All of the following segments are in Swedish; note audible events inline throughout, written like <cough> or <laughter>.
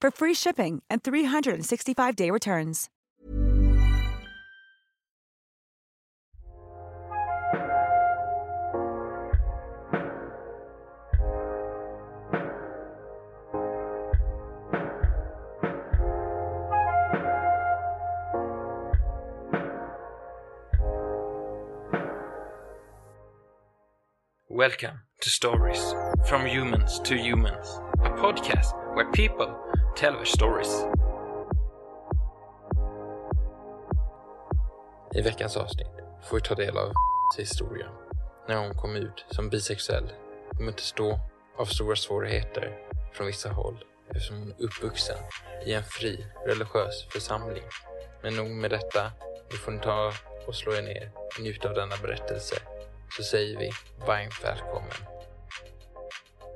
for free shipping and 365-day returns. Welcome to Stories from Humans to Humans, a podcast where people tell their stories. I veckans avsnitt får vi ta del av <laughs> historia när hon kom ut som bisexuell och möttes då av stora svårigheter från vissa håll eftersom hon är uppvuxen i en fri religiös församling. Men nog med detta, nu får ni ta och slå er ner och njuta av denna berättelse så säger vi varmt välkommen.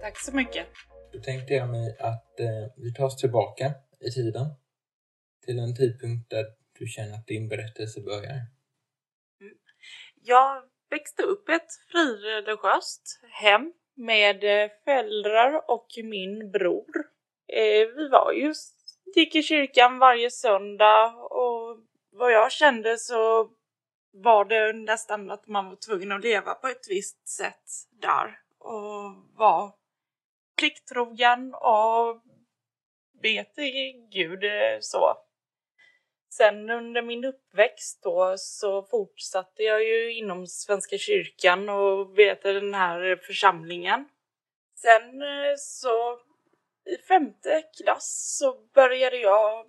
Tack så mycket. Då tänkte jag mig att eh, vi tar oss tillbaka i tiden till en tidpunkt där du känner att din berättelse börjar. Mm. Jag växte upp i ett frireligiöst hem med eh, föräldrar och min bror. Eh, vi var just gick i kyrkan varje söndag och vad jag kände så var det nästan att man var tvungen att leva på ett visst sätt där och var plikttrogen och be till Gud eh, så. Sen under min uppväxt då så fortsatte jag ju inom Svenska kyrkan och vet den här församlingen. Sen eh, så i femte klass så började jag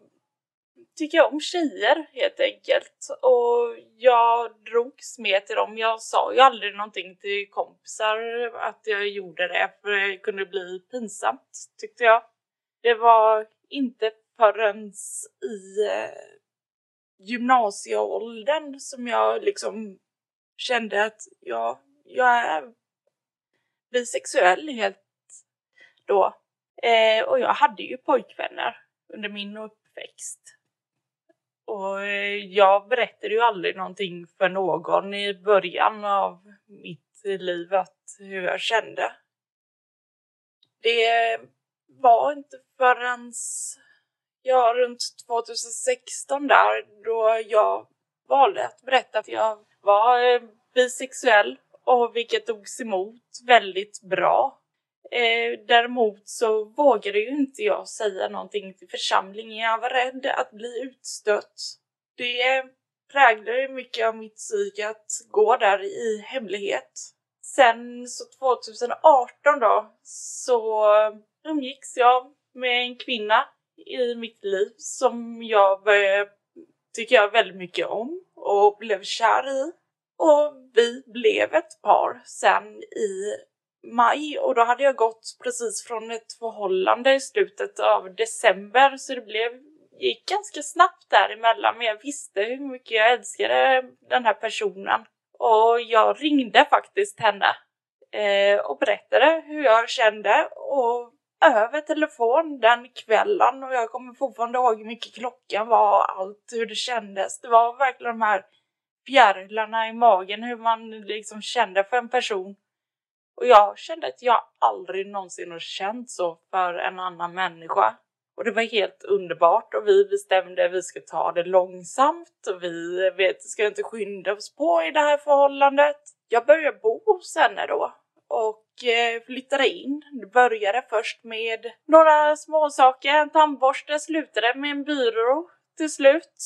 tycka om tjejer helt enkelt. Och jag drogs med till dem. Jag sa ju aldrig någonting till kompisar att jag gjorde det för det kunde bli pinsamt tyckte jag. Det var inte förrän i eh, gymnasieåldern som jag liksom kände att ja, jag är bisexuell helt då. Eh, och jag hade ju pojkvänner under min uppväxt. Och eh, jag berättade ju aldrig någonting för någon i början av mitt liv att hur jag kände. Det var inte förrän ja, runt 2016 där då jag valde att berätta att jag var eh, bisexuell och vilket togs emot väldigt bra. Eh, däremot så vågade ju inte jag säga någonting till församlingen. Jag var rädd att bli utstött. Det präglade mycket av mitt psyke att gå där i hemlighet. Sen så 2018 då så umgicks jag med en kvinna i mitt liv som jag eh, började jag väldigt mycket om och blev kär i. Och vi blev ett par sen i maj och då hade jag gått precis från ett förhållande i slutet av december så det blev gick ganska snabbt däremellan men jag visste hur mycket jag älskade den här personen och jag ringde faktiskt henne eh, och berättade hur jag kände och över telefon den kvällen och jag kommer fortfarande ihåg hur mycket klockan var och allt hur det kändes. Det var verkligen de här fjärilarna i magen hur man liksom kände för en person och jag kände att jag aldrig någonsin har känt så för en annan människa. Och det var helt underbart och vi bestämde att vi ska ta det långsamt och vi vet, ska inte skynda oss på i det här förhållandet. Jag började bo hos henne då och eh, flyttade in. Det började först med några småsaker, en tandborste, slutade med en byrå till slut.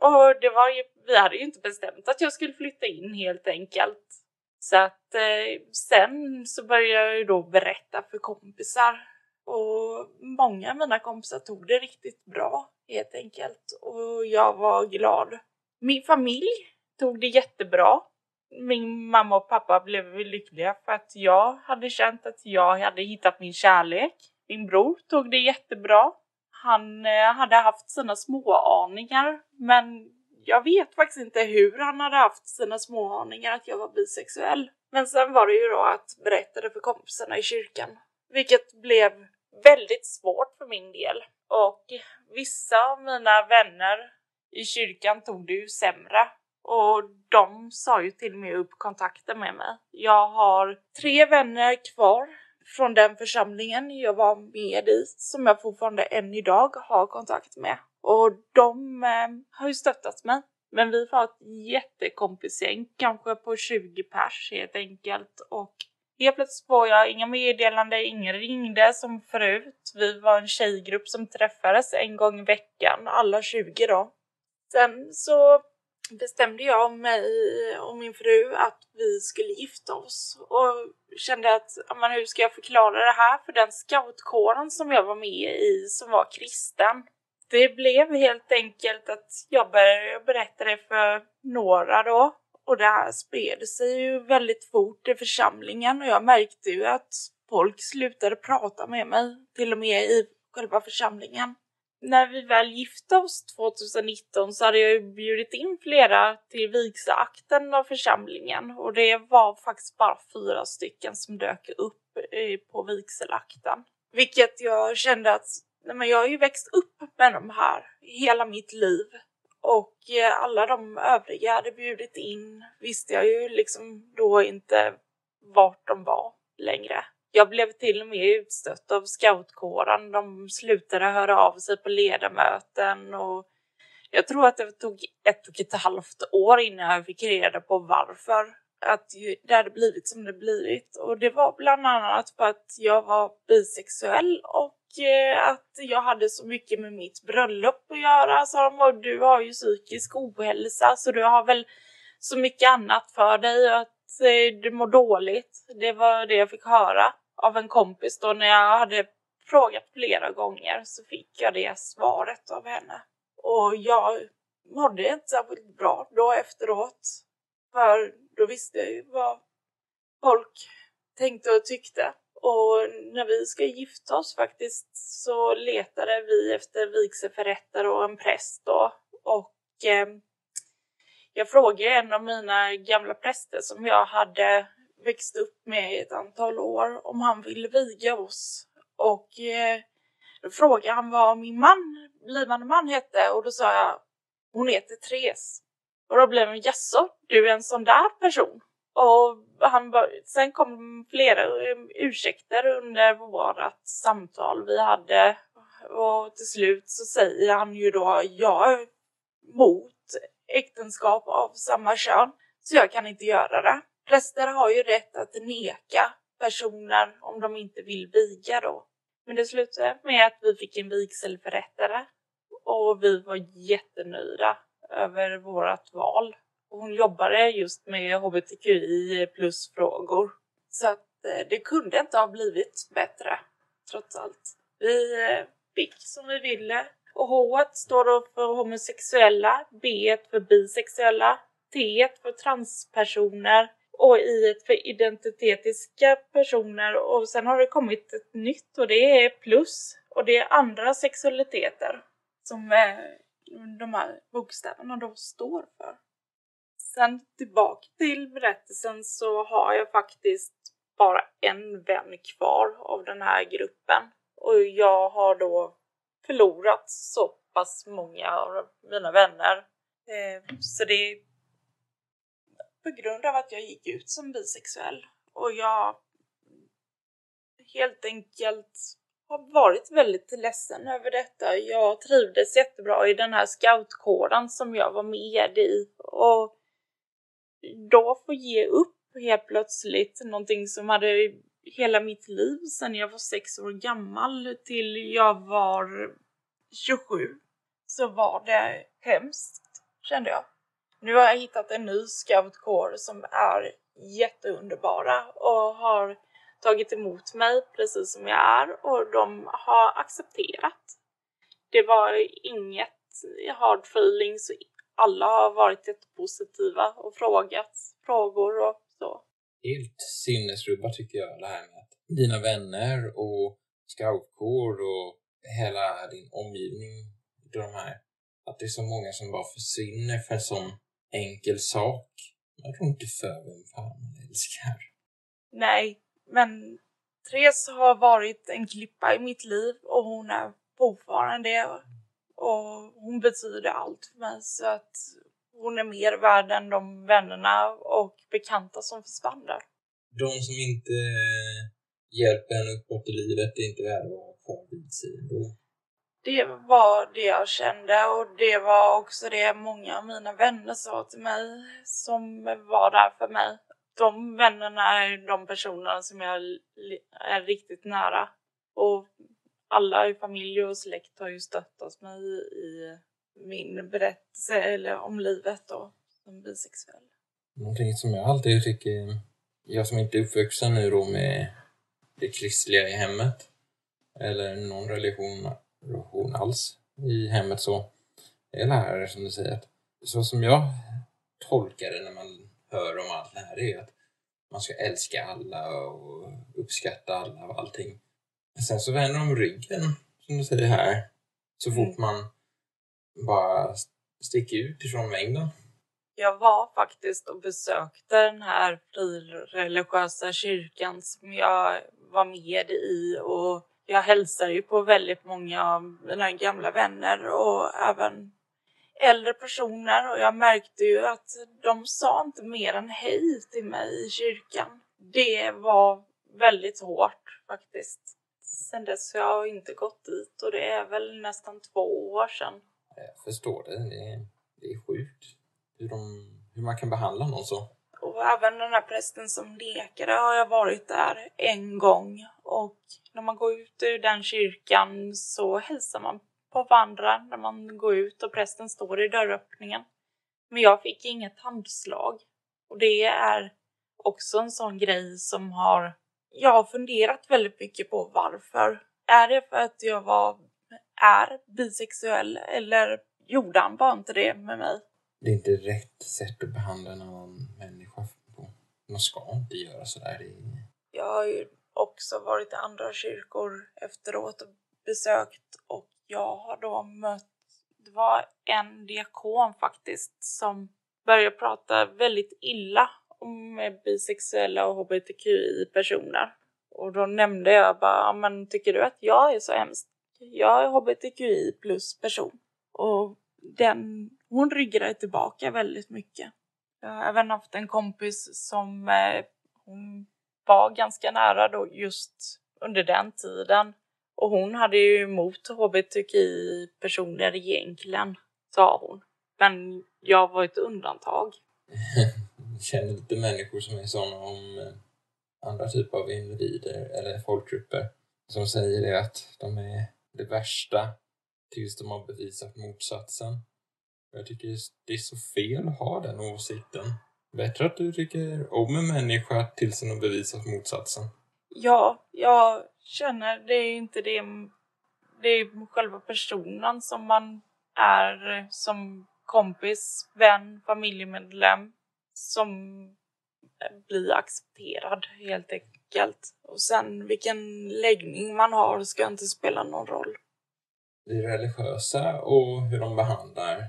Och det var ju, vi hade ju inte bestämt att jag skulle flytta in helt enkelt. Så att eh, sen så började jag ju då berätta för kompisar och många av mina kompisar tog det riktigt bra helt enkelt och jag var glad. Min familj tog det jättebra. Min mamma och pappa blev lyckliga för att jag hade känt att jag hade hittat min kärlek. Min bror tog det jättebra. Han eh, hade haft sina små aningar men jag vet faktiskt inte hur han hade haft sina små aningar att jag var bisexuell. Men sen var det ju då att berätta det för kompisarna i kyrkan. Vilket blev väldigt svårt för min del. Och vissa av mina vänner i kyrkan tog det ju sämre. Och de sa ju till mig upp kontakten med mig. Jag har tre vänner kvar från den församlingen jag var med i som jag fortfarande än idag har kontakt med. Och de eh, har ju stöttat mig. Men vi var ett jättekompisgäng, kanske på 20 pers helt enkelt. Och helt plötsligt får jag inga meddelanden, ingen ringde som förut. Vi var en tjejgrupp som träffades en gång i veckan, alla 20 då. Sen så bestämde jag och mig och min fru att vi skulle gifta oss och kände att men hur ska jag förklara det här för den scoutkåren som jag var med i som var kristen. Det blev helt enkelt att jag började berätta det för några då och det här spred sig ju väldigt fort i församlingen och jag märkte ju att folk slutade prata med mig till och med i själva församlingen när vi väl gifte oss 2019 så hade jag ju bjudit in flera till vigselakten av församlingen och det var faktiskt bara fyra stycken som dök upp på vigselakten. Vilket jag kände att nej men jag har ju växt upp med de här hela mitt liv och eh, alla de övriga jag hade bjudit in visste jag ju liksom då inte vart de var längre. Jag blev till och med utstött av scoutkåren. De slutade höra av sig på ledamöten och jag tror att det tog ett och ett halvt år innan jag fick reda på varför att det hade blivit som det blivit. Och det var bland annat för att jag var bisexuell och Eh, att jag hade så mycket med mitt bröllop att göra. sa de, och du har ju psykisk ohälsa så du har väl så mycket annat för dig och att eh, du mår dåligt. Det var det jag fick höra av en kompis då när jag hade frågat flera gånger så fick jag det svaret av henne. Och jag mådde inte särskilt bra då efteråt. För då visste jag ju vad folk tänkte och tyckte. Och när vi ska gifta oss faktiskt så letade vi efter vigselförrättare och en präst då. Och eh, jag frågade en av mina gamla präster som jag hade växt upp med i ett antal år om han ville viga oss. Och eh, då frågade han vad min man, blivande man hette och då sa jag hon heter Therese. Och då blev hon jaså, du är en sån där person? Och han sen kom flera ursäkter under vårt samtal vi hade och till slut så säger han ju då jag är mot äktenskap av samma kön så jag kan inte göra det. Präster har ju rätt att neka personer om de inte vill viga då. Men det slutade med att vi fick en vigselförrättare och vi var jättenöjda över vårt val hon jobbade just med hbtqi plus frågor. Så att eh, det kunde inte ha blivit bättre trots allt. Vi eh, fick som vi ville och H står då för homosexuella, B för bisexuella, T för transpersoner och i för identitetiska personer och sen har det kommit ett nytt och det är plus och det är andra sexualiteter som eh, de här bokstäverna då står för. Sen tillbaka till berättelsen så har jag faktiskt bara en vän kvar av den här gruppen och jag har då förlorat så pass många av mina vänner. Eh, så det är på grund av att jag gick ut som bisexuell och jag helt enkelt har varit väldigt ledsen över detta. Jag trivdes jättebra i den här scoutkåren som jag var med i och då få ge upp helt plötsligt någonting som hade hela mitt liv sedan jag var sex år gammal till jag var 27 så var det hemskt kände jag. Nu har jag hittat en ny scoutkår som är jätteunderbara och har tagit emot mig precis som jag är och de har accepterat. Det var inget hard feelings, alla har varit jättepositiva och frågat frågor och så. Helt sinnesrubbat tycker jag det här med att dina vänner och scoutkår och hela din omgivning, de här, att det är så många som bara försvinner för en sån enkel sak. Jag tror inte för vem fan man älskar. Nej, men Therese har varit en klippa i mitt liv och hon är fortfarande det. Och hon betyder allt för mig så att hon är mer värd än de vännerna och bekanta som försvann där. De som inte hjälper henne uppåt i livet är inte värda att vara kvar vid sig ändå. Det var det jag kände och det var också det många av mina vänner sa till mig som var där för mig. De vännerna är de personerna som jag är riktigt nära. Och alla i familj och släkt har ju stöttat mig i min berättelse eller om livet då som bisexuell. Någonting som jag alltid tycker, jag som inte är uppvuxen nu då med det kristliga i hemmet eller någon religion relation alls i hemmet så. Är lärare här som du säger att så som jag tolkar det när man hör om allt det här är att man ska älska alla och uppskatta alla och allting. Sen så vänder de ryggen, som du säger här, så fort mm. man bara sticker ut ifrån mängden. Jag var faktiskt och besökte den här frireligiösa kyrkan som jag var med i och jag hälsar ju på väldigt många av mina gamla vänner och även äldre personer och jag märkte ju att de sa inte mer än hej till mig i kyrkan. Det var väldigt hårt faktiskt. Sen dess har jag inte gått dit och det är väl nästan två år sedan. Jag förstår det. Det är, det är sjukt hur, de, hur man kan behandla någon så. Och även den här prästen som lekade har jag varit där en gång och när man går ut ur den kyrkan så hälsar man på varandra när man går ut och prästen står i dörröppningen. Men jag fick inget handslag och det är också en sån grej som har jag har funderat väldigt mycket på varför. Är det för att jag var är bisexuell eller gjorde han bara inte det med mig? Det är inte rätt sätt att behandla någon människa på. Man ska inte göra sådär. Jag har ju också varit i andra kyrkor efteråt och besökt och jag har då mött, det var en diakon faktiskt som började prata väldigt illa med bisexuella och hbtqi-personer. Och då nämnde jag bara, men tycker du att jag är så hemsk? Jag är hbtqi plus person. Och den, hon ryggade tillbaka väldigt mycket. Jag har även haft en kompis som eh, hon var ganska nära då just under den tiden. Och hon hade ju emot hbtqi-personer egentligen, sa hon. Men jag var ett undantag. <laughs> Jag känner lite människor som är sådana om eh, andra typer av individer eller folkgrupper som säger det att de är det värsta tills de har bevisat motsatsen. Jag tycker det är så fel att ha den åsikten. Bättre att du tycker om en människa tills den har bevisat motsatsen. Ja, jag känner det är inte det. Det är själva personen som man är som kompis, vän, familjemedlem som eh, blir accepterad helt enkelt. Och sen vilken läggning man har ska inte spela någon roll. Det religiösa och hur de behandlar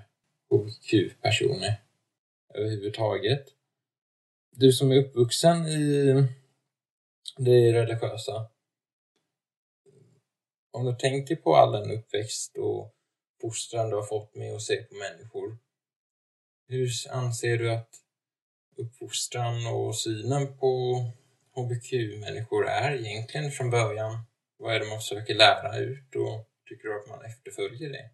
hbtq-personer överhuvudtaget. Du som är uppvuxen i det religiösa. Om du tänker på all den uppväxt och fostran du har fått med att se på människor. Hur anser du att uppfostran och synen på HBQ-människor är egentligen från början? Vad är det man försöker lära ut och tycker du att man efterföljer det?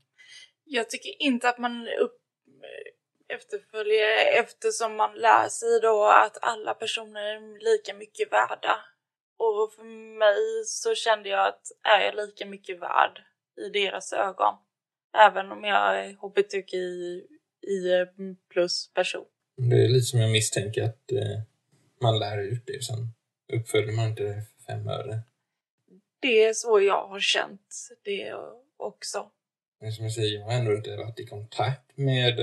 Jag tycker inte att man upp eh, efterföljer eftersom man lär sig då att alla personer är lika mycket värda Och för mig så kände jag att är jag lika mycket värd i deras ögon? Även om jag är hbtqi eh, plus person. Det är lite som jag misstänker att eh, man lär ut det sen uppföljer man inte det för fem öre. Det är så jag har känt det också. Men som jag säger, jag har ändå inte varit i kontakt med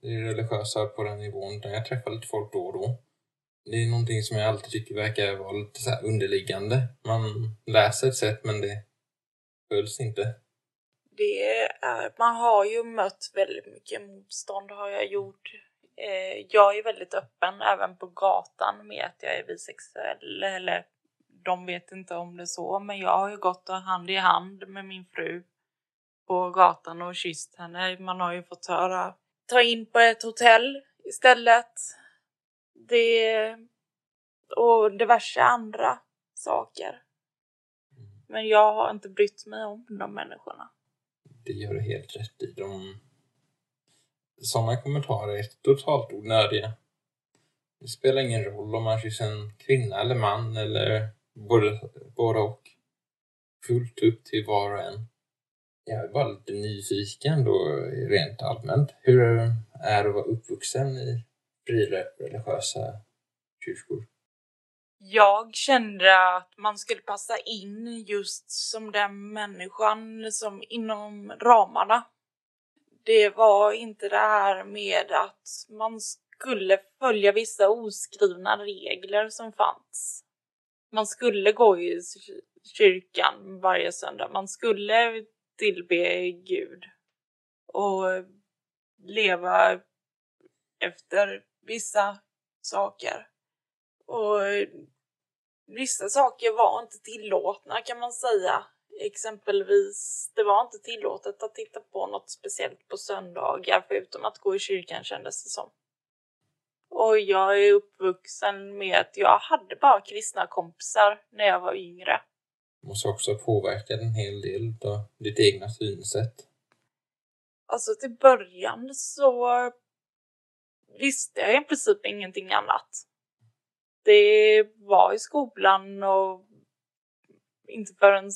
det religiösa på den nivån. Där jag träffar lite folk då och då. Det är någonting som jag alltid tycker verkar vara lite så underliggande. Man läser ett sätt men det följs inte. Det är, man har ju mött väldigt mycket motstånd har jag gjort. Eh, jag är väldigt öppen även på gatan med att jag är bisexuell. Eller de vet inte om det så, men jag har ju gått hand i hand med min fru på gatan och kysst henne. Man har ju fått höra ta in på ett hotell istället. Det och diverse andra saker. Men jag har inte brytt mig om de människorna. Det gör du helt rätt i. De... Sådana kommentarer är totalt onödiga. Det spelar ingen roll om man kysser en kvinna eller man eller både, både och. Fullt upp till var och en. Jag är bara lite nyfiken då rent allmänt. Hur är det att vara uppvuxen i frireligiösa kyrkor? Jag kände att man skulle passa in just som den människan som inom ramarna. Det var inte det här med att man skulle följa vissa oskrivna regler som fanns. Man skulle gå i kyrkan varje söndag. Man skulle tillbe Gud och leva efter vissa saker. Och vissa saker var inte tillåtna kan man säga. Exempelvis, det var inte tillåtet att titta på något speciellt på söndagar förutom att gå i kyrkan kändes det som. Och jag är uppvuxen med att jag hade bara kristna kompisar när jag var yngre. Det måste också ha påverkat en hel del av ditt egna synsätt. Alltså till början så visste jag i princip ingenting annat. Det var i skolan och inte förrän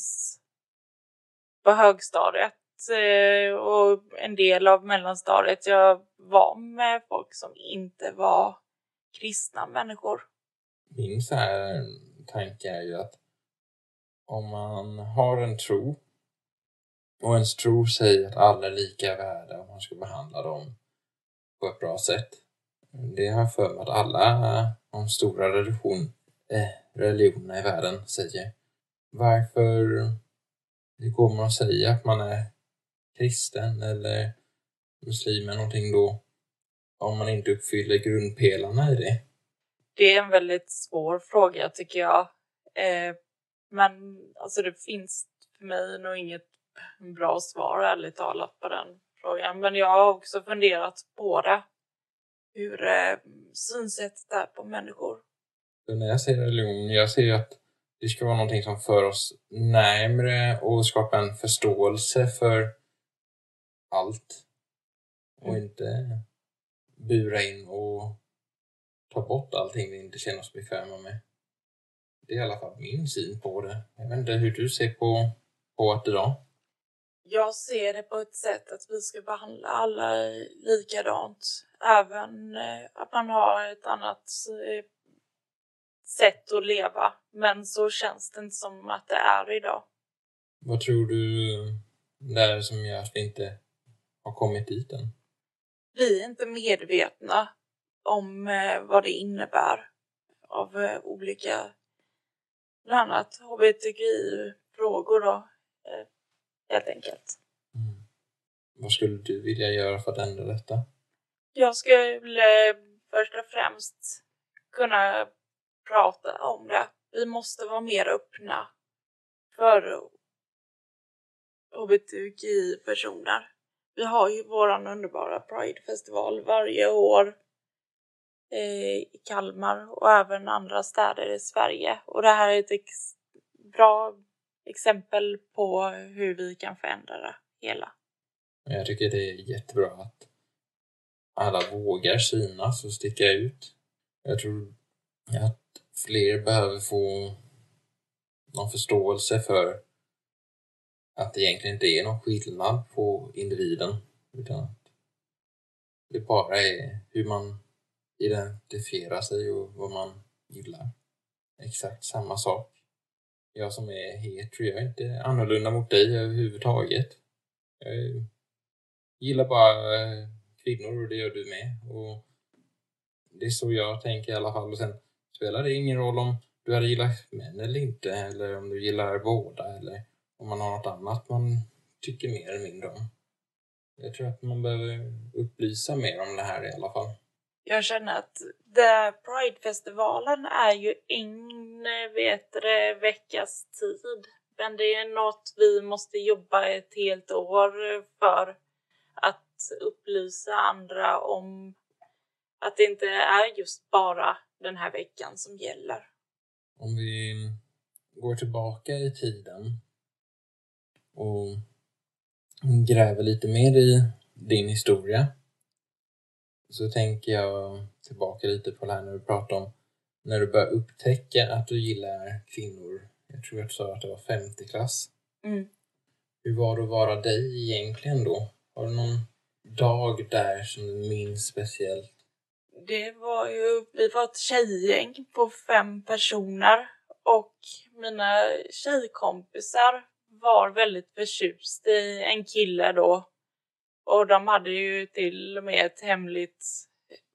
på högstadiet eh, och en del av mellanstadiet jag var med folk som inte var kristna människor. Min så här tanke är ju att om man har en tro och ens tro säger att alla är lika värda och man ska behandla dem på ett bra sätt. Det har jag för mig att alla de stora religion, eh, religionerna i världen säger. Varför hur går man att säga att man är kristen eller muslim eller någonting då om man inte uppfyller grundpelarna i det? Det är en väldigt svår fråga tycker jag. Eh, men alltså det finns för mig nog inget bra svar ärligt talat på den frågan. Men jag har också funderat på det. Hur eh, synsättet är på människor. när jag säger religion, jag ser att det ska vara någonting som för oss närmre och skapa en förståelse för allt. Och mm. inte bura in och ta bort allting vi inte känner oss bekväma med. Det är i alla fall min syn på det. Jag vet inte hur du ser på, på att idag? Jag ser det på ett sätt att vi ska behandla alla likadant. Även eh, att man har ett annat eh, sätt att leva. Men så känns det inte som att det är idag. Vad tror du det är som gör att vi inte har kommit dit än? Vi är inte medvetna om eh, vad det innebär av olika bland annat hbtqi-frågor då, eh, helt enkelt. Mm. Vad skulle du vilja göra för att ändra detta? Jag skulle först och främst kunna prata om det. Vi måste vara mer öppna för hbtqi-personer. Vi har ju våran underbara Pride-festival varje år eh, i Kalmar och även andra städer i Sverige. Och det här är ett ex bra exempel på hur vi kan förändra det hela. Jag tycker det är jättebra att alla vågar synas och sticka ut. Jag tror att fler behöver få någon förståelse för att det egentligen inte är någon skillnad på individen. Utan att det bara är hur man identifierar sig och vad man gillar. Exakt samma sak. Jag som är hetero, jag är inte annorlunda mot dig överhuvudtaget. Jag gillar bara eh, kvinnor och det gör du med. Och det är så jag tänker i alla fall. Och sen spelar det ingen roll om du hade gillat män eller inte, eller om du gillar båda, eller om man har något annat man tycker mer eller mindre om. Jag tror att man behöver upplysa mer om det här i alla fall. Jag känner att Pridefestivalen är ju en vet det, veckas tid. Men det är något vi måste jobba ett helt år för att upplysa andra om att det inte är just bara den här veckan som gäller. Om vi går tillbaka i tiden och gräver lite mer i din historia så tänker jag tillbaka lite på det här när du pratade om när du började upptäcka att du gillar kvinnor. Jag tror att du sa att det var 50 klass. Mm. Hur var det att vara dig egentligen då? Har du någon dag där som du minns speciellt? Det var ju, vi var ett tjejgäng på fem personer och mina tjejkompisar var väldigt förtjust i en kille då. Och de hade ju till och med ett hemligt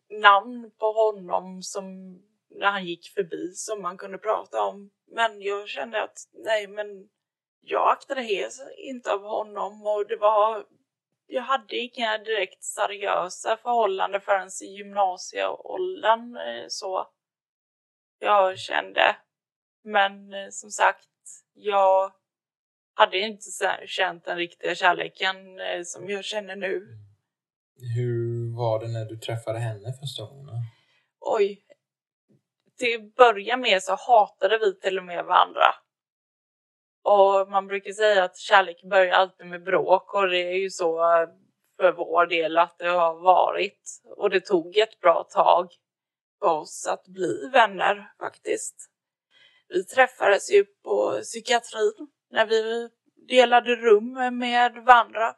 namn på honom som när han gick förbi som man kunde prata om. Men jag kände att nej men jag aktade inte av honom och det var jag hade inga direkt seriösa förhållanden förrän i gymnasieåldern eh, så jag kände. Men eh, som sagt, jag hade inte känt den riktiga kärleken eh, som jag känner nu. Mm. Hur var det när du träffade henne första gången? Oj. Till att börja med så hatade vi till och med varandra. Och man brukar säga att kärlek börjar alltid med bråk och det är ju så för vår del att det har varit. Och det tog ett bra tag för oss att bli vänner faktiskt. Vi träffades ju på psykiatrin när vi delade rum med varandra.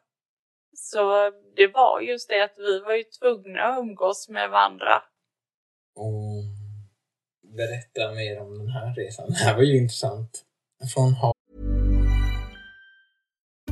Så det var just det att vi var ju tvungna att umgås med varandra. Och berätta mer om den här resan. Det här var ju intressant. Från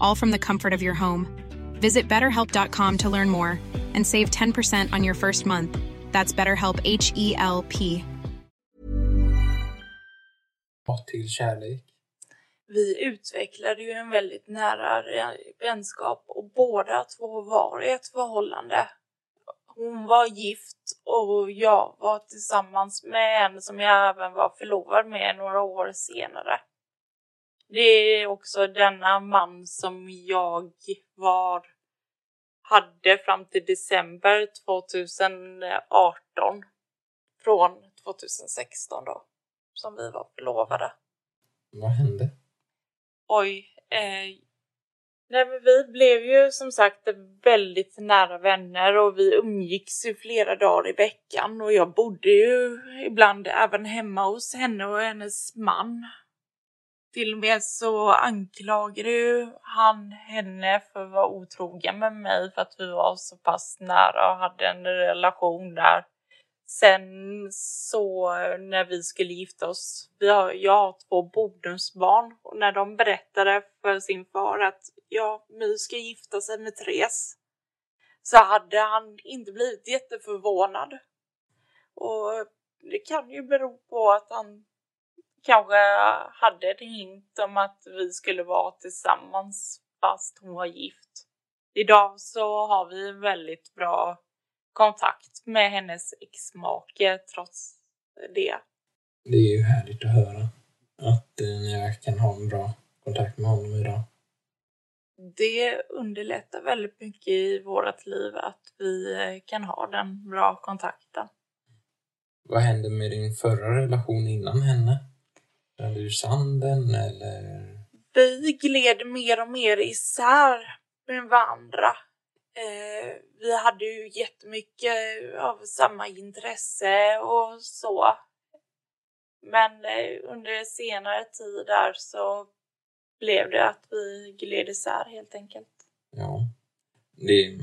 all from the comfort of your home. Visit betterhelp.com to learn more and save 10% on your first month. That's BetterHelp H E L P. Till kärlek. Vi utvecklade ju en väldigt nära vänskap och båda två var i ett förhållande. hon var gift och jag var tillsammans med en som jag även var förlovad med några år senare. Det är också denna man som jag var hade fram till december 2018 från 2016 då som vi var förlovade. Vad hände? Oj. Eh, nej, men vi blev ju som sagt väldigt nära vänner och vi umgicks ju flera dagar i veckan och jag bodde ju ibland även hemma hos henne och hennes man. Till och med så anklagade ju han henne för att vara otrogen med mig för att vi var så pass nära och hade en relation där. Sen så när vi skulle gifta oss, vi har, jag har två bonusbarn och när de berättade för sin far att ja, My ska gifta sig med Therese så hade han inte blivit jätteförvånad. Och det kan ju bero på att han kanske hade en hint om att vi skulle vara tillsammans fast hon var gift. Idag så har vi väldigt bra kontakt med hennes exmake trots det. Det är ju härligt att höra att eh, ni kan ha en bra kontakt med honom idag. Det underlättar väldigt mycket i vårt liv att vi eh, kan ha den bra kontakten. Vad hände med din förra relation innan henne? Du ur sanden eller? Vi gled mer och mer isär med varandra. Eh, vi hade ju jättemycket av samma intresse och så. Men eh, under senare tid där så blev det att vi gled isär helt enkelt. Ja, det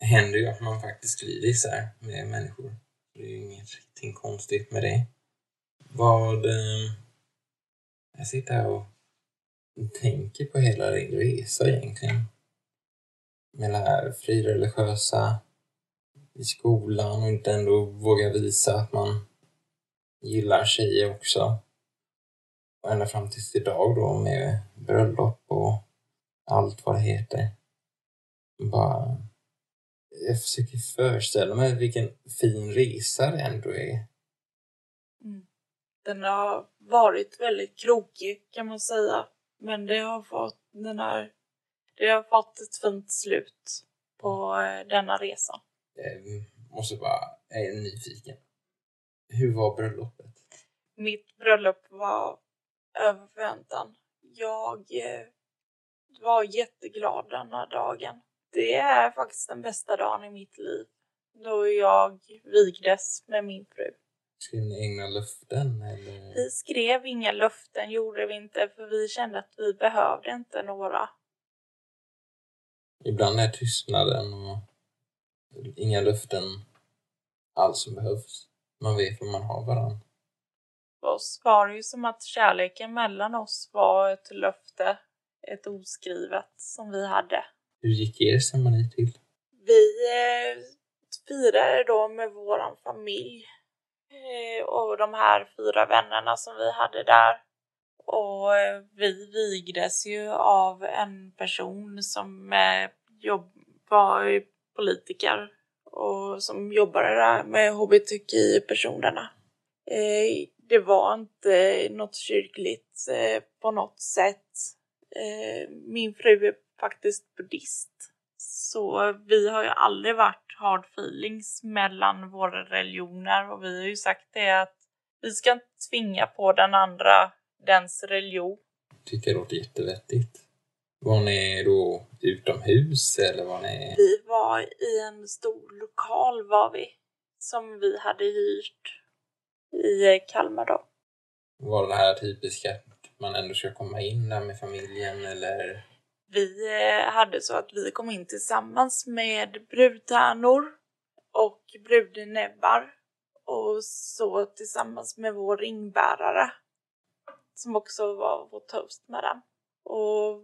händer ju att man faktiskt glider isär med människor. Det är ju ingenting konstigt med det. Vad... Eh, jag sitter här och tänker på hela din resa egentligen. Med det här frireligiösa i skolan och inte ändå våga visa att man gillar tjejer också. Och ända fram tills idag då med bröllop och allt vad det heter. Bara... Jag försöker föreställa mig vilken fin resa det ändå är. Den har varit väldigt krokig kan man säga. Men det har fått den här, det har fått ett fint slut på eh, denna resa. Jag måste bara, jag är nyfiken. Hur var bröllopet? Mitt bröllop var över förväntan. Jag eh, var jätteglad denna dagen. Det är faktiskt den bästa dagen i mitt liv. Då jag vigdes med min fru. Skrev ni egna löften eller? Vi skrev inga löften gjorde vi inte för vi kände att vi behövde inte några. Ibland är tystnaden och inga löften alls som behövs. Man vet vad man har varandra. För oss var det ju som att kärleken mellan oss var ett löfte, ett oskrivet som vi hade. Hur gick er ceremoni till? Vi eh, firade då med våran familj Eh, och de här fyra vännerna som vi hade där. Och eh, vi vigdes ju av en person som eh, jobb, var politiker och som jobbade där med hbtqi-personerna. Det var inte något kyrkligt på något sätt. Min fru är faktiskt buddhist. Så vi har ju aldrig varit hard feelings mellan våra religioner och vi har ju sagt det att vi ska inte tvinga på den andra dens religion. Tycker det låter jättevettigt. Var ni då utomhus eller var ni... Vi var i en stor lokal var vi. Som vi hade hyrt i Kalmar då. Var det här typiska att man ändå ska komma in där med familjen eller? Vi eh, hade så att vi kom in tillsammans med brudtärnor och brudnäbbar och så tillsammans med vår ringbärare som också var vår toast med den. Och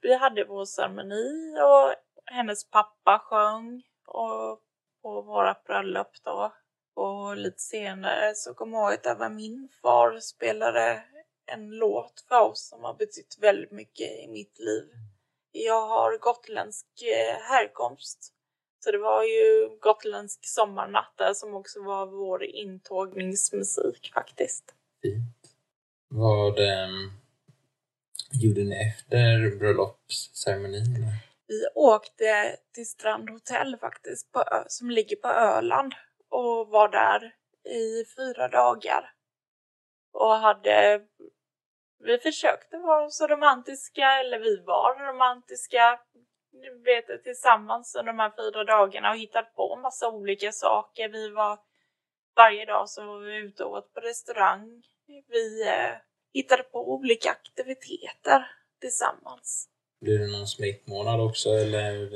vi hade vår ceremoni och hennes pappa sjöng och på våra bröllop då. Och lite senare så kom jag ihåg att även min far spelade en låt för oss som har betytt väldigt mycket i mitt liv. Jag har gotländsk eh, härkomst Så det var ju gotländsk sommarnatt där som också var vår intågningsmusik faktiskt. Fint. Vad um, gjorde ni efter bröllopsceremonin? Vi åkte till Strand Hotel faktiskt, på, som ligger på Öland och var där i fyra dagar. Och hade... Vi försökte vara så romantiska, eller vi var romantiska, vet tillsammans under de här fyra dagarna och hittat på massa olika saker. Vi var... Varje dag så var vi ute och åt på restaurang. Vi eh, hittade på olika aktiviteter tillsammans. Blir det någon smekmånad också eller?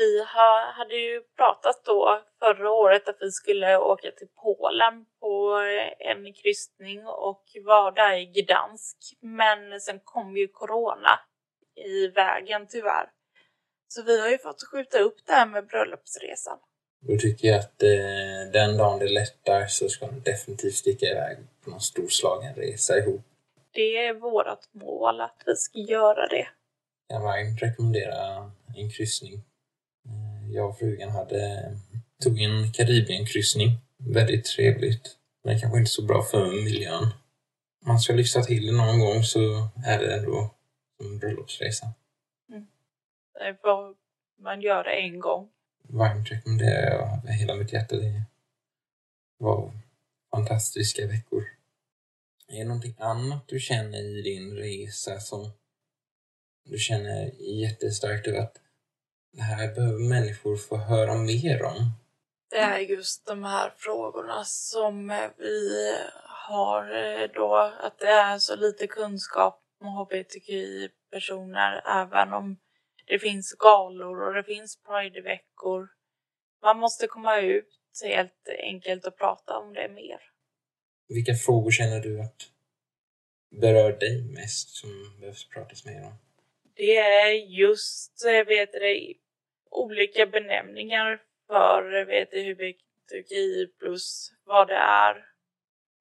Vi ha, hade ju pratat då förra året att vi skulle åka till Polen på en kryssning och var där i Gdansk. Men sen kom ju corona i vägen tyvärr. Så vi har ju fått skjuta upp det här med bröllopsresan. Då tycker jag att eh, den dagen det lättar så ska ni definitivt sticka iväg på någon storslagen resa ihop. Det är vårt mål att vi ska göra det. Jag varmt rekommendera en kryssning. Jag och frugan hade, tog en Karibienkryssning. Väldigt trevligt. Men kanske inte så bra för miljön. Om man ska lyxa till det någon gång så är det ändå en bröllopsresa. Mm. Det får man gör det en gång. Varmt rekommenderar jag av hela mitt hjärta. Det var fantastiska veckor. Är det någonting annat du känner i din resa som du känner jättestarkt över att det här behöver människor få höra mer om? Det är just de här frågorna som vi har då, att det är så lite kunskap om hbtqi-personer även om det finns galor och det finns prideveckor. Man måste komma ut helt enkelt och prata om det mer. Vilka frågor känner du att berör dig mest som behövs pratas mer om? Det är just, vet det, olika benämningar för, vet du, hbtqi plus vad det är.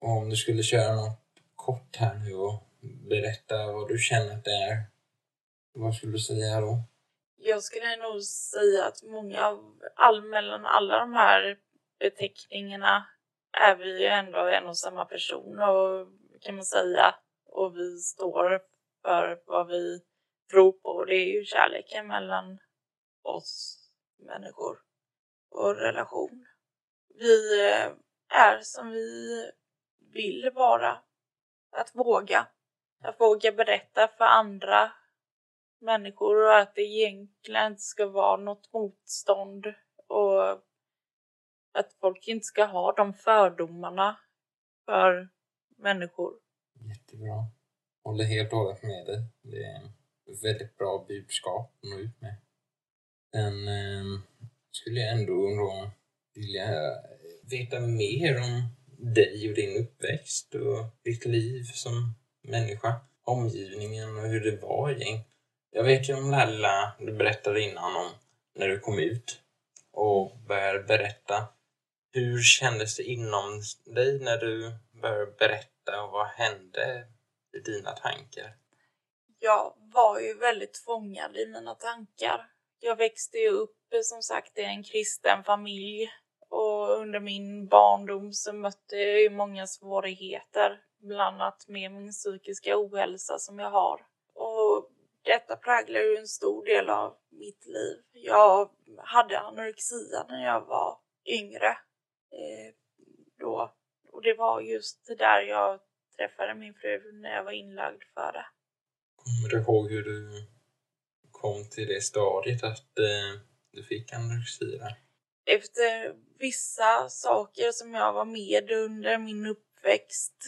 Och om du skulle köra något kort här nu och berätta vad du känner att det är, vad skulle du säga då? Jag skulle nog säga att många av, all, mellan alla de här beteckningarna är vi ju ändå en och samma person och kan man säga. Och vi står för vad vi tror på. Det är ju kärleken mellan oss människor och relation. Vi eh, är som vi vill vara. Att våga. Att våga berätta för andra människor och att det egentligen inte ska vara något motstånd och att folk inte ska ha de fördomarna för människor. Jättebra. Håller helt och hållet med dig. Det är väldigt bra budskap att nå ut med. Sen eh, skulle jag ändå då vilja veta mer om dig och din uppväxt och ditt liv som människa. Omgivningen och hur det var egentligen. Jag vet ju om Lalla, du berättade innan om när du kom ut och började berätta. Hur kändes det inom dig när du började berätta och vad hände i dina tankar? Jag var ju väldigt fångad i mina tankar. Jag växte ju upp eh, som sagt i en kristen familj och under min barndom så mötte jag ju många svårigheter, bland annat med min psykiska ohälsa som jag har. Och detta präglar ju en stor del av mitt liv. Jag hade anorexia när jag var yngre. Eh, då. Och det var just där jag träffade min fru när jag var inlagd för det. Kommer du ihåg hur du kom till det stadiet att eh, du fick anorexia? Efter vissa saker som jag var med under min uppväxt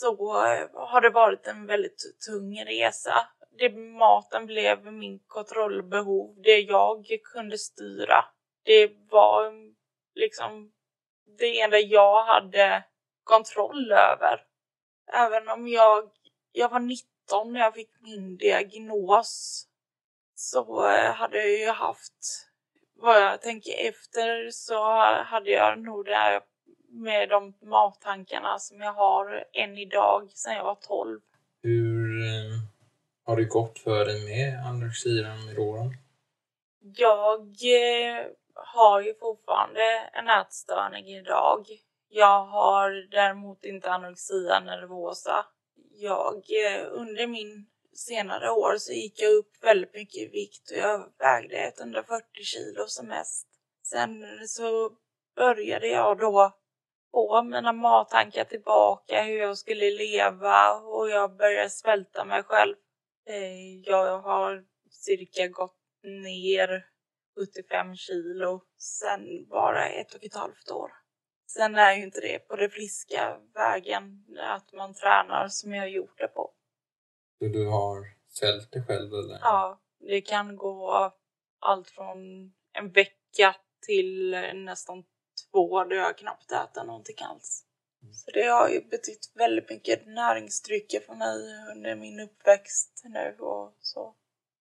så har det varit en väldigt tung resa. Det, maten blev min kontrollbehov, det jag kunde styra. Det var liksom det enda jag hade kontroll över. Även om jag, jag var 19 när jag fick min diagnos så eh, hade jag ju haft, vad jag tänker efter så hade jag nog det här med de mattankarna som jag har än idag sedan jag var 12. Hur eh, har det gått för dig med anorexian med åren? Jag eh, har ju fortfarande en ätstörning idag. Jag har däremot inte anorexia nervosa. Jag, eh, under min senare år så gick jag upp väldigt mycket i vikt och jag vägde 140 kilo som mest. Sen så började jag då få mina mattankar tillbaka, hur jag skulle leva och jag började svälta mig själv. Eh, jag har cirka gått ner 75 kilo sen bara ett och ett halvt år. Sen är ju inte det på det friska vägen att man tränar som jag har gjort det på. Så du har svält dig själv eller? Ja, det kan gå allt från en vecka till nästan två där jag knappt äter någonting alls. Så det har ju betytt väldigt mycket näringsdrycker för mig under min uppväxt nu och så.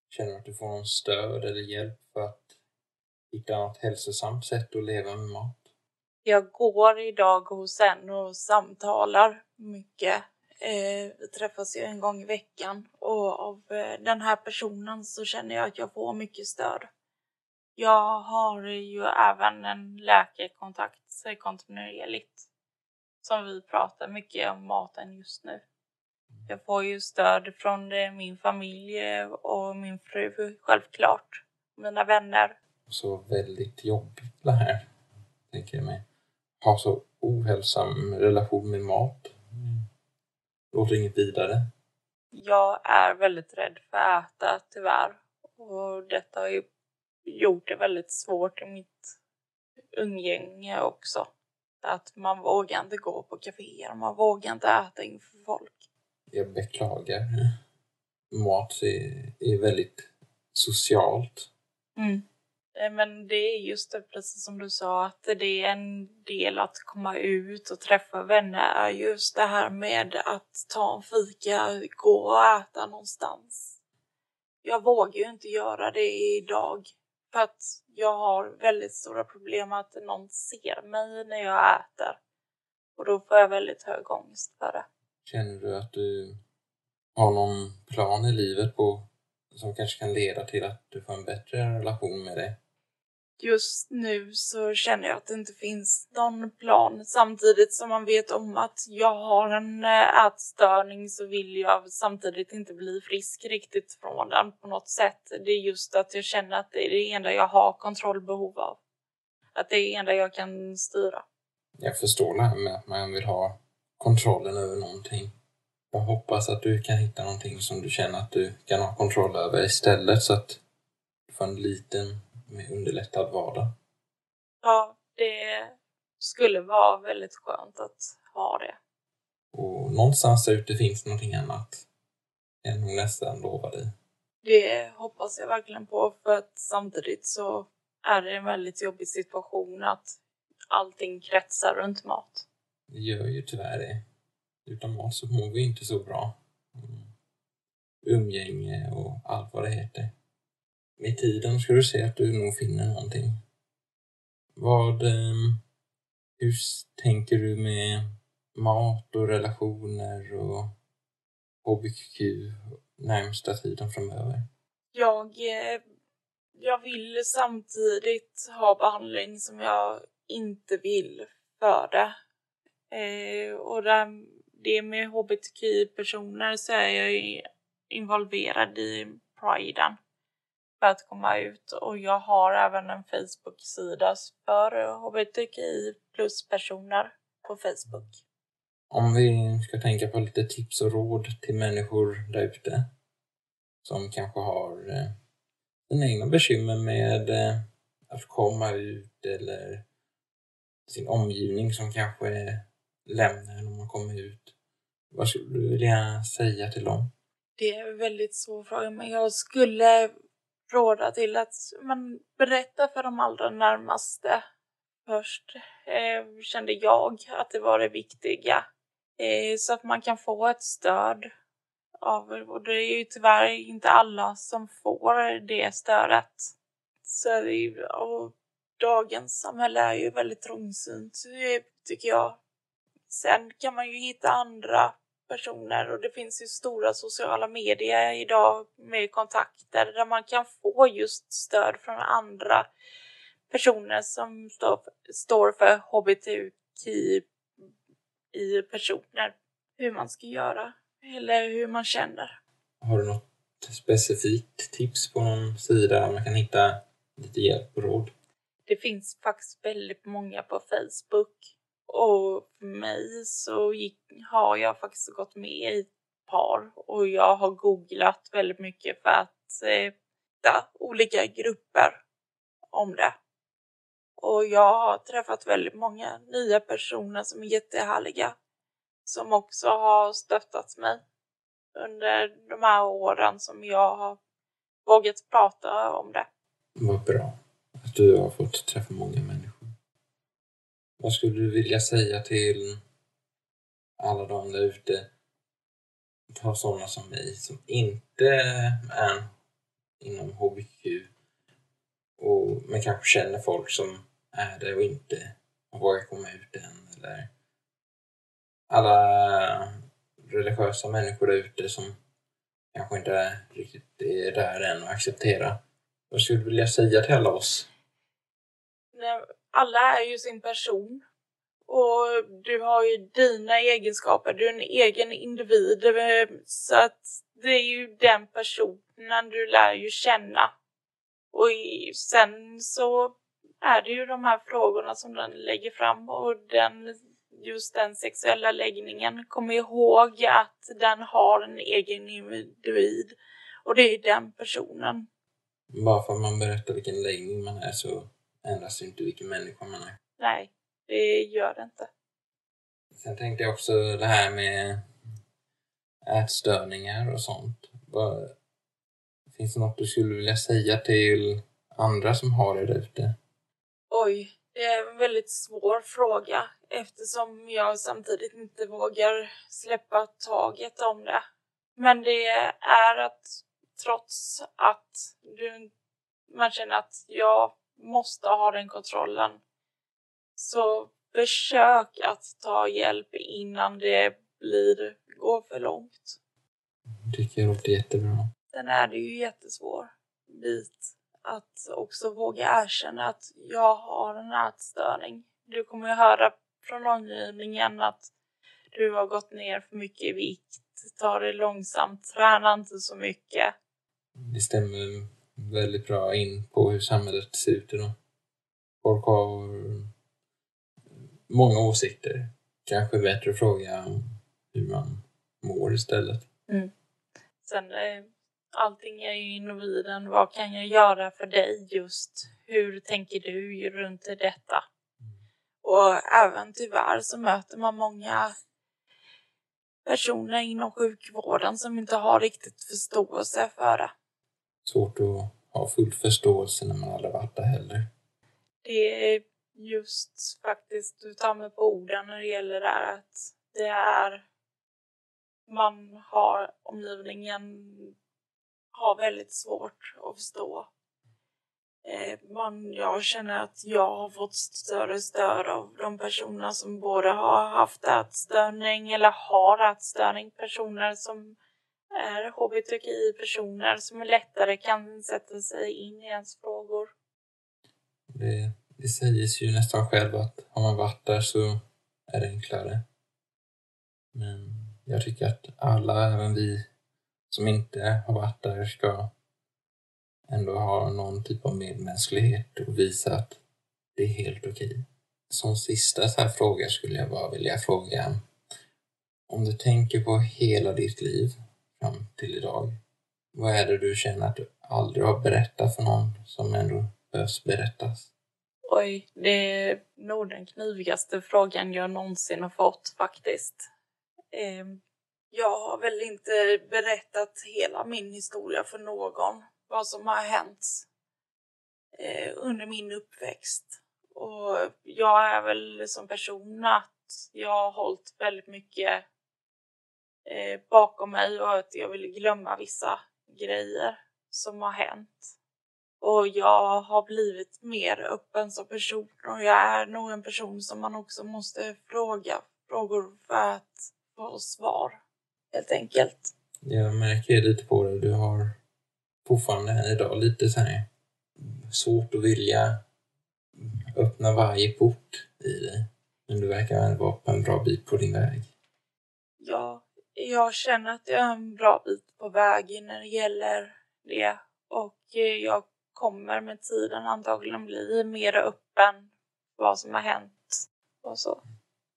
Känner du att du får någon stöd eller hjälp för att hitta ett hälsosamt sätt att leva med mat? Jag går idag hos en och samtalar mycket. Eh, vi träffas ju en gång i veckan och av eh, den här personen så känner jag att jag får mycket stöd. Jag har ju även en läkarkontakt kontinuerligt som vi pratar mycket om maten just nu. Jag får ju stöd från eh, min familj eh, och min fru självklart. Mina vänner. Så väldigt jobbigt det här, tänker jag mig. Ha så ohälsam relation med mat. Mm. Låter inget vidare. Jag är väldigt rädd för att äta tyvärr. Och detta har ju gjort det väldigt svårt i mitt umgänge också. Att man vågar inte gå på kaféer, man vågar inte äta inför folk. Jag beklagar. Mat är, är väldigt socialt. Mm. Eh, men det är just det, precis som du sa, att det är en del att komma ut och träffa vänner. Just det här med att ta en fika, gå och äta någonstans. Jag vågar ju inte göra det idag för att jag har väldigt stora problem att någon ser mig när jag äter. Och då får jag väldigt hög ångest för det. Känner du att du har någon plan i livet på som kanske kan leda till att du får en bättre relation med det? Just nu så känner jag att det inte finns någon plan. Samtidigt som man vet om att jag har en eh, ätstörning så vill jag samtidigt inte bli frisk riktigt från den på något sätt. Det är just att jag känner att det är det enda jag har kontrollbehov av. Att det är det enda jag kan styra. Jag förstår det här med att man vill ha kontrollen över någonting. Jag hoppas att du kan hitta någonting som du känner att du kan ha kontroll över istället så att du får en liten med underlättad vardag. Ja, det skulle vara väldigt skönt att ha det. Och någonstans där ute finns någonting annat. Kan nog nästan lova dig. Det hoppas jag verkligen på för att samtidigt så är det en väldigt jobbig situation att allting kretsar runt mat. Det gör ju tyvärr det. Utan mat så mår vi inte så bra. Mm. Umgänge och allt vad det heter med tiden ska du se att du nog finner någonting. Vad, ehm, hur tänker du med mat och relationer och HBQ närmsta tiden framöver? Jag, eh, jag vill samtidigt ha behandling som jag inte vill för det. Eh, och det med hbtq-personer så är jag involverad i priden för att komma ut och jag har även en Facebook-sida för hbtqi plus personer på Facebook. Om vi ska tänka på lite tips och råd till människor där ute som kanske har eh, sina egna bekymmer med eh, att komma ut eller sin omgivning som kanske lämnar när man kommer ut. Vad skulle du vilja säga till dem? Det är en väldigt svår fråga, men jag skulle råda till att man berättar för de allra närmaste först, eh, kände jag att det var det viktiga. Eh, så att man kan få ett stöd av, och det är ju tyvärr inte alla som får det stödet. Så det är, dagens samhälle är ju väldigt trångsynt, tycker jag. Sen kan man ju hitta andra personer och det finns ju stora sociala medier idag med kontakter där man kan få just stöd från andra personer som står, för hbtqi i personer. Hur man ska göra eller hur man känner. Har du något specifikt tips på någon sida där man kan hitta lite hjälp och råd? Det finns faktiskt väldigt många på Facebook och för mig så gick, har jag faktiskt gått med i ett par och jag har googlat väldigt mycket för att eh, hitta olika grupper om det. Och jag har träffat väldigt många nya personer som är jättehärliga. Som också har stöttat mig under de här åren som jag har vågat prata om det. Vad bra att du har fått träffa många. Vad skulle du vilja säga till alla de där ute? Ta sådana som mig som inte är inom HBQ och, men kanske känner folk som är det och inte har vågat komma ut än. Eller alla religiösa människor där ute som kanske inte riktigt är där än och accepterar. Vad skulle du vilja säga till alla oss? Alla är ju sin person. Och du har ju dina egenskaper, du är en egen individ. Så att det är ju den personen du lär ju känna. Och sen så är det ju de här frågorna som den lägger fram och den, just den sexuella läggningen. Kom ihåg att den har en egen individ och det är den personen. Bara för att man berättar vilken läggning man är så ändras inte vilken människa man är. Nej, det gör det inte. Sen tänkte jag också det här med ätstörningar och sånt. Finns det något du skulle vilja säga till andra som har det där ute? Oj, det är en väldigt svår fråga eftersom jag samtidigt inte vågar släppa taget om det. Men det är att trots att du, man känner att jag måste ha den kontrollen så försök att ta hjälp innan det blir, går för långt. tycker jag låter jättebra. Sen är det ju jättesvår bit att också våga erkänna att jag har en ätstörning. Du kommer ju höra från omgivningen att du har gått ner för mycket i vikt, ta det långsamt, träna inte så mycket. Det stämmer väldigt bra in på hur samhället ser ut idag. Folk har många åsikter. Kanske bättre att fråga hur man mår istället. Mm. Sen eh, allting är ju individen. Vad kan jag göra för dig just? Hur tänker du runt detta? Och även tyvärr så möter man många personer inom sjukvården som inte har riktigt förståelse för det. Svårt att ha full förståelse när man aldrig varit där heller. Det är just faktiskt, du tar mig på orden när det gäller det här att det är man har omgivningen har väldigt svårt att förstå. Eh, man, jag känner att jag har fått större stöd av de personer som både har haft ätstörning eller har ätstörning, personer som är hbtqi-personer som lättare kan sätta sig in i ens frågor. Det, det sägs ju nästan själv att har man varit där så är det enklare. Men jag tycker att alla, även vi som inte har varit där, ska ändå ha någon typ av medmänsklighet och visa att det är helt okej. Som sista så här fråga skulle jag bara vilja fråga om du tänker på hela ditt liv fram till idag. Vad är det du känner att du aldrig har berättat för någon som ändå behövs berättas? Oj, det är nog den knivigaste frågan jag någonsin har fått faktiskt. Ehm, jag har väl inte berättat hela min historia för någon, vad som har hänt eh, under min uppväxt. Och jag är väl som person att jag har hållit väldigt mycket eh, bakom mig och att jag vill glömma vissa grejer som har hänt. Och jag har blivit mer öppen som person och jag är nog en person som man också måste fråga frågor för att få svar helt enkelt. Jag märker lite på det. Du har fortfarande än idag lite så här svårt att vilja öppna varje port i dig. Men du verkar vara på en bra bit på din väg. Ja, jag känner att jag är en bra bit på väg när det gäller det. Och eh, jag kommer med tiden antagligen bli mer öppen vad som har hänt och så.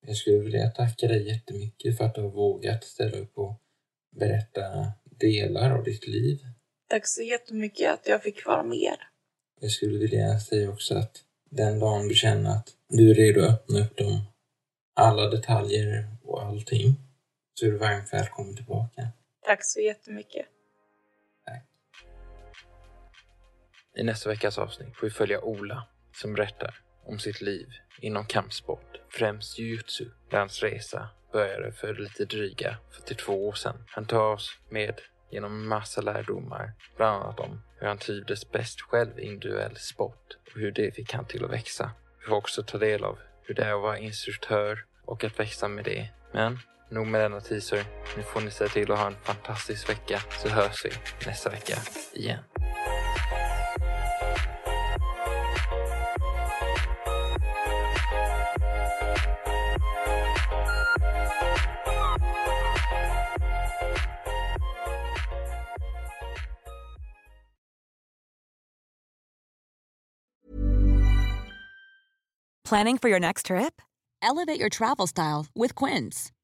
Jag skulle vilja tacka dig jättemycket för att du har vågat ställa upp och berätta delar av ditt liv. Tack så jättemycket att jag fick vara med. Jag skulle vilja säga också att den dagen du känner att du är redo att öppna upp dem, alla detaljer och allting, så är du varmt välkommen tillbaka. Tack så jättemycket. Tack. I nästa veckas avsnitt får vi följa Ola som berättar om sitt liv inom kampsport, främst jujutsu, där hans resa började för lite dryga 42 år sedan. Han tar oss med genom massa lärdomar, bland annat om hur han trivdes bäst själv i individuell sport och hur det fick han till att växa. Vi får också ta del av hur det är att vara instruktör och att växa med det. Men nog med denna teaser. Nu får ni se till att ha en fantastisk vecka så hörs vi nästa vecka igen. Planning for your next trip? Elevate your travel style with Quince.